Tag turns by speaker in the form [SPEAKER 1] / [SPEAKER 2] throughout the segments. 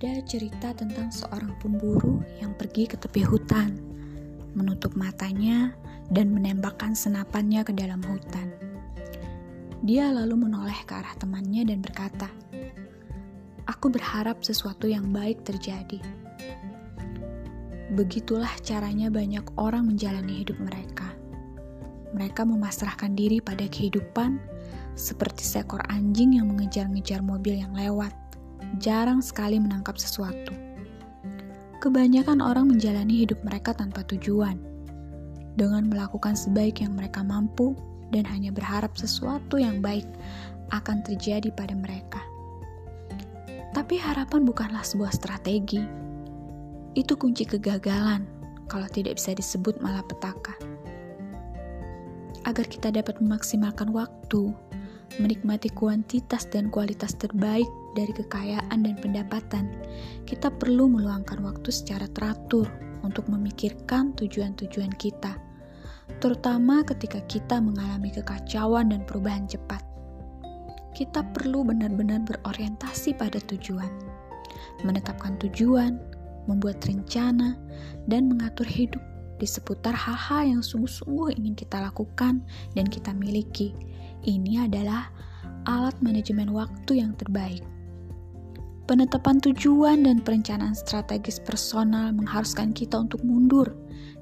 [SPEAKER 1] ada cerita tentang seorang pemburu yang pergi ke tepi hutan, menutup matanya, dan menembakkan senapannya ke dalam hutan. Dia lalu menoleh ke arah temannya dan berkata, "Aku berharap sesuatu yang baik terjadi." Begitulah caranya banyak orang menjalani hidup mereka. Mereka memasrahkan diri pada kehidupan seperti seekor anjing yang mengejar-ngejar mobil yang lewat jarang sekali menangkap sesuatu. Kebanyakan orang menjalani hidup mereka tanpa tujuan, dengan melakukan sebaik yang mereka mampu dan hanya berharap sesuatu yang baik akan terjadi pada mereka. Tapi harapan bukanlah sebuah strategi. Itu kunci kegagalan kalau tidak bisa disebut malapetaka. Agar kita dapat memaksimalkan waktu, menikmati kuantitas dan kualitas terbaik dari kekayaan dan pendapatan, kita perlu meluangkan waktu secara teratur untuk memikirkan tujuan-tujuan kita, terutama ketika kita mengalami kekacauan dan perubahan cepat. Kita perlu benar-benar berorientasi pada tujuan, menetapkan tujuan, membuat rencana, dan mengatur hidup di seputar hal-hal yang sungguh-sungguh ingin kita lakukan dan kita miliki ini adalah alat manajemen waktu yang terbaik. Penetapan tujuan dan perencanaan strategis personal mengharuskan kita untuk mundur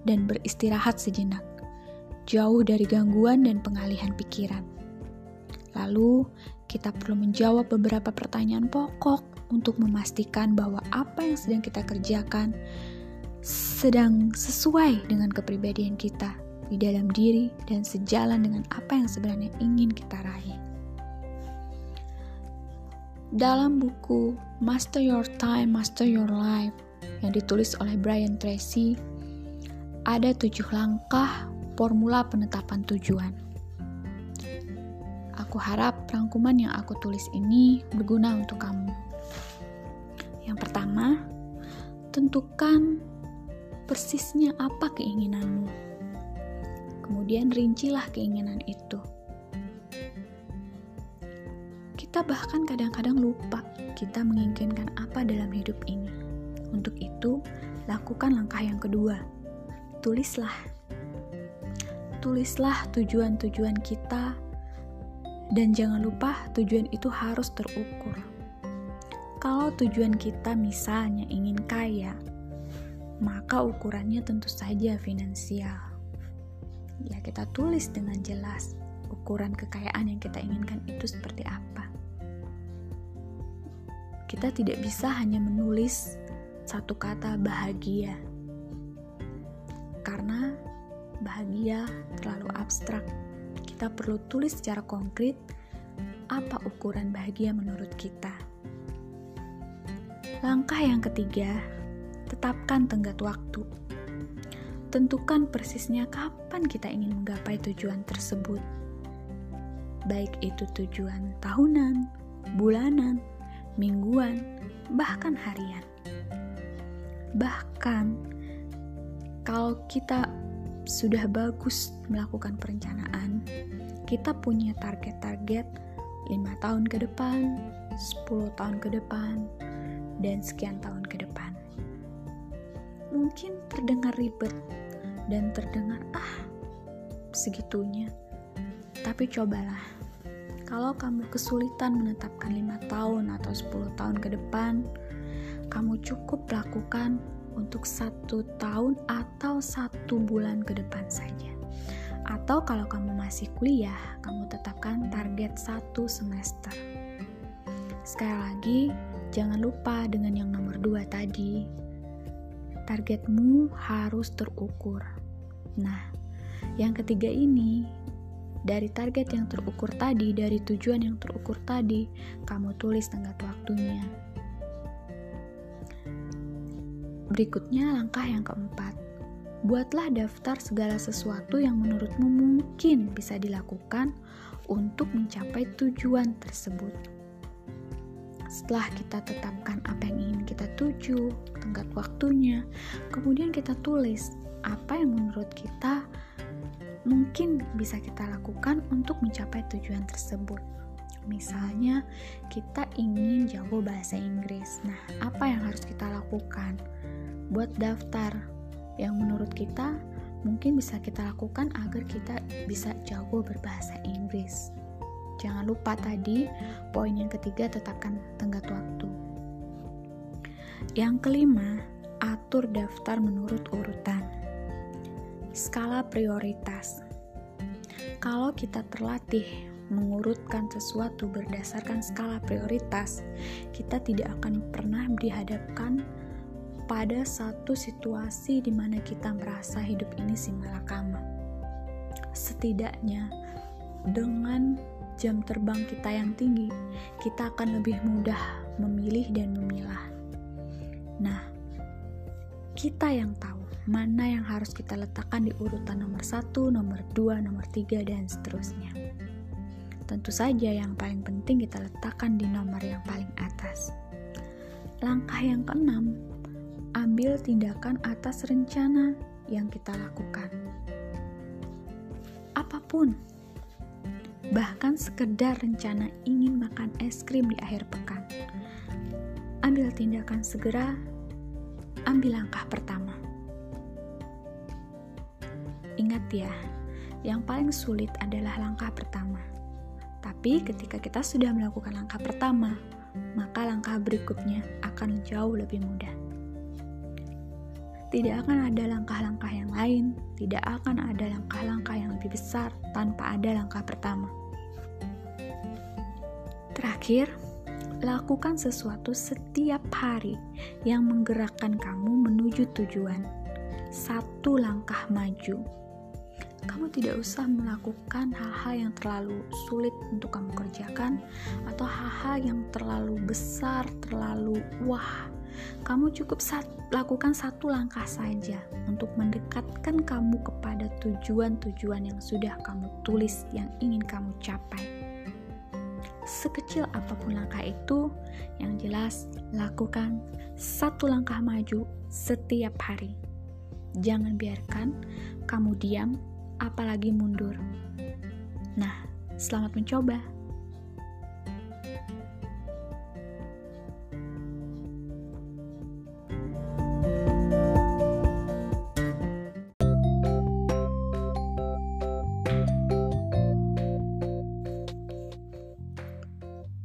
[SPEAKER 1] dan beristirahat sejenak, jauh dari gangguan dan pengalihan pikiran. Lalu, kita perlu menjawab beberapa pertanyaan pokok untuk memastikan bahwa apa yang sedang kita kerjakan sedang sesuai dengan kepribadian kita di dalam diri dan sejalan dengan apa yang sebenarnya ingin kita raih. Dalam buku Master Your Time, Master Your Life yang ditulis oleh Brian Tracy, ada tujuh langkah formula penetapan tujuan. Aku harap rangkuman yang aku tulis ini berguna untuk kamu. Yang pertama, tentukan persisnya apa keinginanmu kemudian rincilah keinginan itu. Kita bahkan kadang-kadang lupa kita menginginkan apa dalam hidup ini. Untuk itu, lakukan langkah yang kedua. Tulislah. Tulislah tujuan-tujuan kita dan jangan lupa tujuan itu harus terukur. Kalau tujuan kita misalnya ingin kaya, maka ukurannya tentu saja finansial ya kita tulis dengan jelas ukuran kekayaan yang kita inginkan itu seperti apa. Kita tidak bisa hanya menulis satu kata bahagia, karena bahagia terlalu abstrak. Kita perlu tulis secara konkret apa ukuran bahagia menurut kita. Langkah yang ketiga, tetapkan tenggat waktu. Tentukan persisnya kapan kita ingin menggapai tujuan tersebut. Baik itu tujuan tahunan, bulanan, mingguan, bahkan harian. Bahkan kalau kita sudah bagus melakukan perencanaan, kita punya target-target 5 tahun ke depan, 10 tahun ke depan, dan sekian tahun ke depan. Mungkin terdengar ribet dan terdengar ah segitunya. Tapi cobalah kalau kamu kesulitan menetapkan lima tahun atau 10 tahun ke depan kamu cukup lakukan untuk satu tahun atau satu bulan ke depan saja. Atau kalau kamu masih kuliah kamu tetapkan target satu semester. Sekali lagi jangan lupa dengan yang nomor dua tadi. Targetmu harus terukur. Nah, yang ketiga ini, dari target yang terukur tadi, dari tujuan yang terukur tadi, kamu tulis tenggat waktunya. Berikutnya, langkah yang keempat. Buatlah daftar segala sesuatu yang menurutmu mungkin bisa dilakukan untuk mencapai tujuan tersebut. Setelah kita tetapkan apa yang ingin kita tuju, tenggat waktunya, kemudian kita tulis apa yang menurut kita mungkin bisa kita lakukan untuk mencapai tujuan tersebut. Misalnya, kita ingin jago bahasa Inggris. Nah, apa yang harus kita lakukan? Buat daftar yang menurut kita mungkin bisa kita lakukan agar kita bisa jago berbahasa Inggris. Jangan lupa tadi, poin yang ketiga tetapkan tenggat waktu. Yang kelima, atur daftar menurut urutan. Skala prioritas. Kalau kita terlatih mengurutkan sesuatu berdasarkan skala prioritas, kita tidak akan pernah dihadapkan pada satu situasi di mana kita merasa hidup ini si malakama. Setidaknya, dengan jam terbang kita yang tinggi, kita akan lebih mudah memilih dan memilah. Nah, kita yang tahu mana yang harus kita letakkan di urutan nomor satu, nomor dua, nomor tiga, dan seterusnya. Tentu saja yang paling penting kita letakkan di nomor yang paling atas. Langkah yang keenam, ambil tindakan atas rencana yang kita lakukan. Apa pun, bahkan sekedar rencana ingin makan es krim di akhir pekan. Ambil tindakan segera, ambil langkah pertama. Ingat ya, yang paling sulit adalah langkah pertama tapi ketika kita sudah melakukan langkah pertama, maka langkah berikutnya akan jauh lebih mudah. Tidak akan ada langkah-langkah yang lain, tidak akan ada langkah-langkah yang lebih besar tanpa ada langkah pertama. Terakhir, lakukan sesuatu setiap hari yang menggerakkan kamu menuju tujuan. Satu langkah maju kamu tidak usah melakukan hal-hal yang terlalu sulit untuk kamu kerjakan atau hal-hal yang terlalu besar, terlalu wah. Kamu cukup sat lakukan satu langkah saja untuk mendekatkan kamu kepada tujuan-tujuan yang sudah kamu tulis yang ingin kamu capai. Sekecil apa pun langkah itu, yang jelas lakukan satu langkah maju setiap hari. Jangan biarkan kamu diam apalagi mundur. Nah, selamat mencoba.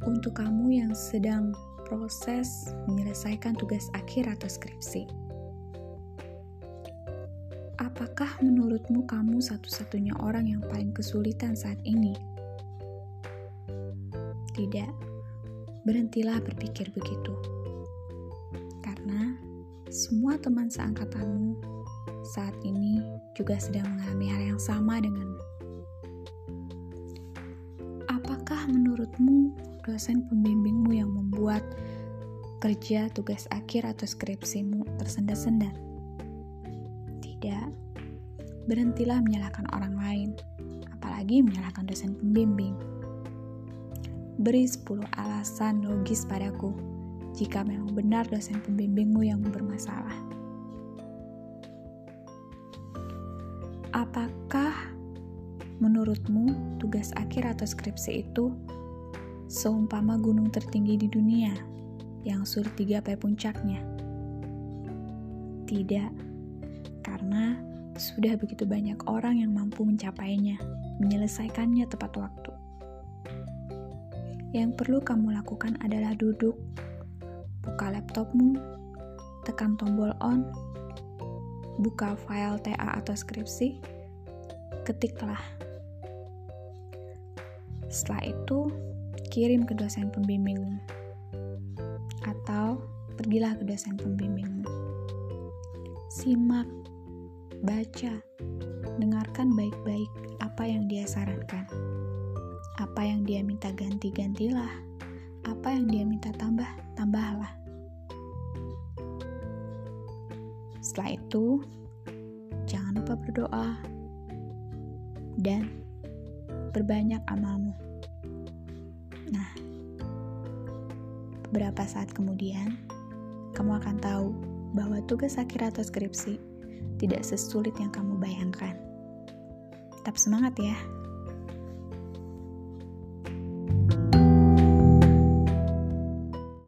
[SPEAKER 1] Untuk kamu yang sedang proses menyelesaikan tugas akhir atau skripsi, Apakah menurutmu kamu satu-satunya orang yang paling kesulitan saat ini? Tidak, berhentilah berpikir begitu. Karena semua teman seangkatanmu saat ini juga sedang mengalami hal yang sama denganmu. Apakah menurutmu dosen pembimbingmu yang membuat kerja tugas akhir atau skripsimu tersendat-sendat? Tidak berhentilah menyalahkan orang lain, apalagi menyalahkan dosen pembimbing. Beri 10 alasan logis padaku jika memang benar dosen pembimbingmu yang bermasalah. Apakah menurutmu tugas akhir atau skripsi itu seumpama gunung tertinggi di dunia yang sulit digapai puncaknya? Tidak, karena sudah begitu banyak orang yang mampu mencapainya, menyelesaikannya tepat waktu. Yang perlu kamu lakukan adalah duduk, buka laptopmu, tekan tombol on, buka file TA atau skripsi, ketiklah. Setelah itu, kirim ke dosen pembimbingmu. Atau pergilah ke dosen pembimbingmu. Simak baca, dengarkan baik-baik apa yang dia sarankan. Apa yang dia minta ganti-gantilah. Apa yang dia minta tambah, tambahlah. Setelah itu, jangan lupa berdoa dan berbanyak amalmu. Nah, beberapa saat kemudian, kamu akan tahu bahwa tugas akhir atau skripsi tidak sesulit yang kamu bayangkan. Tetap semangat ya!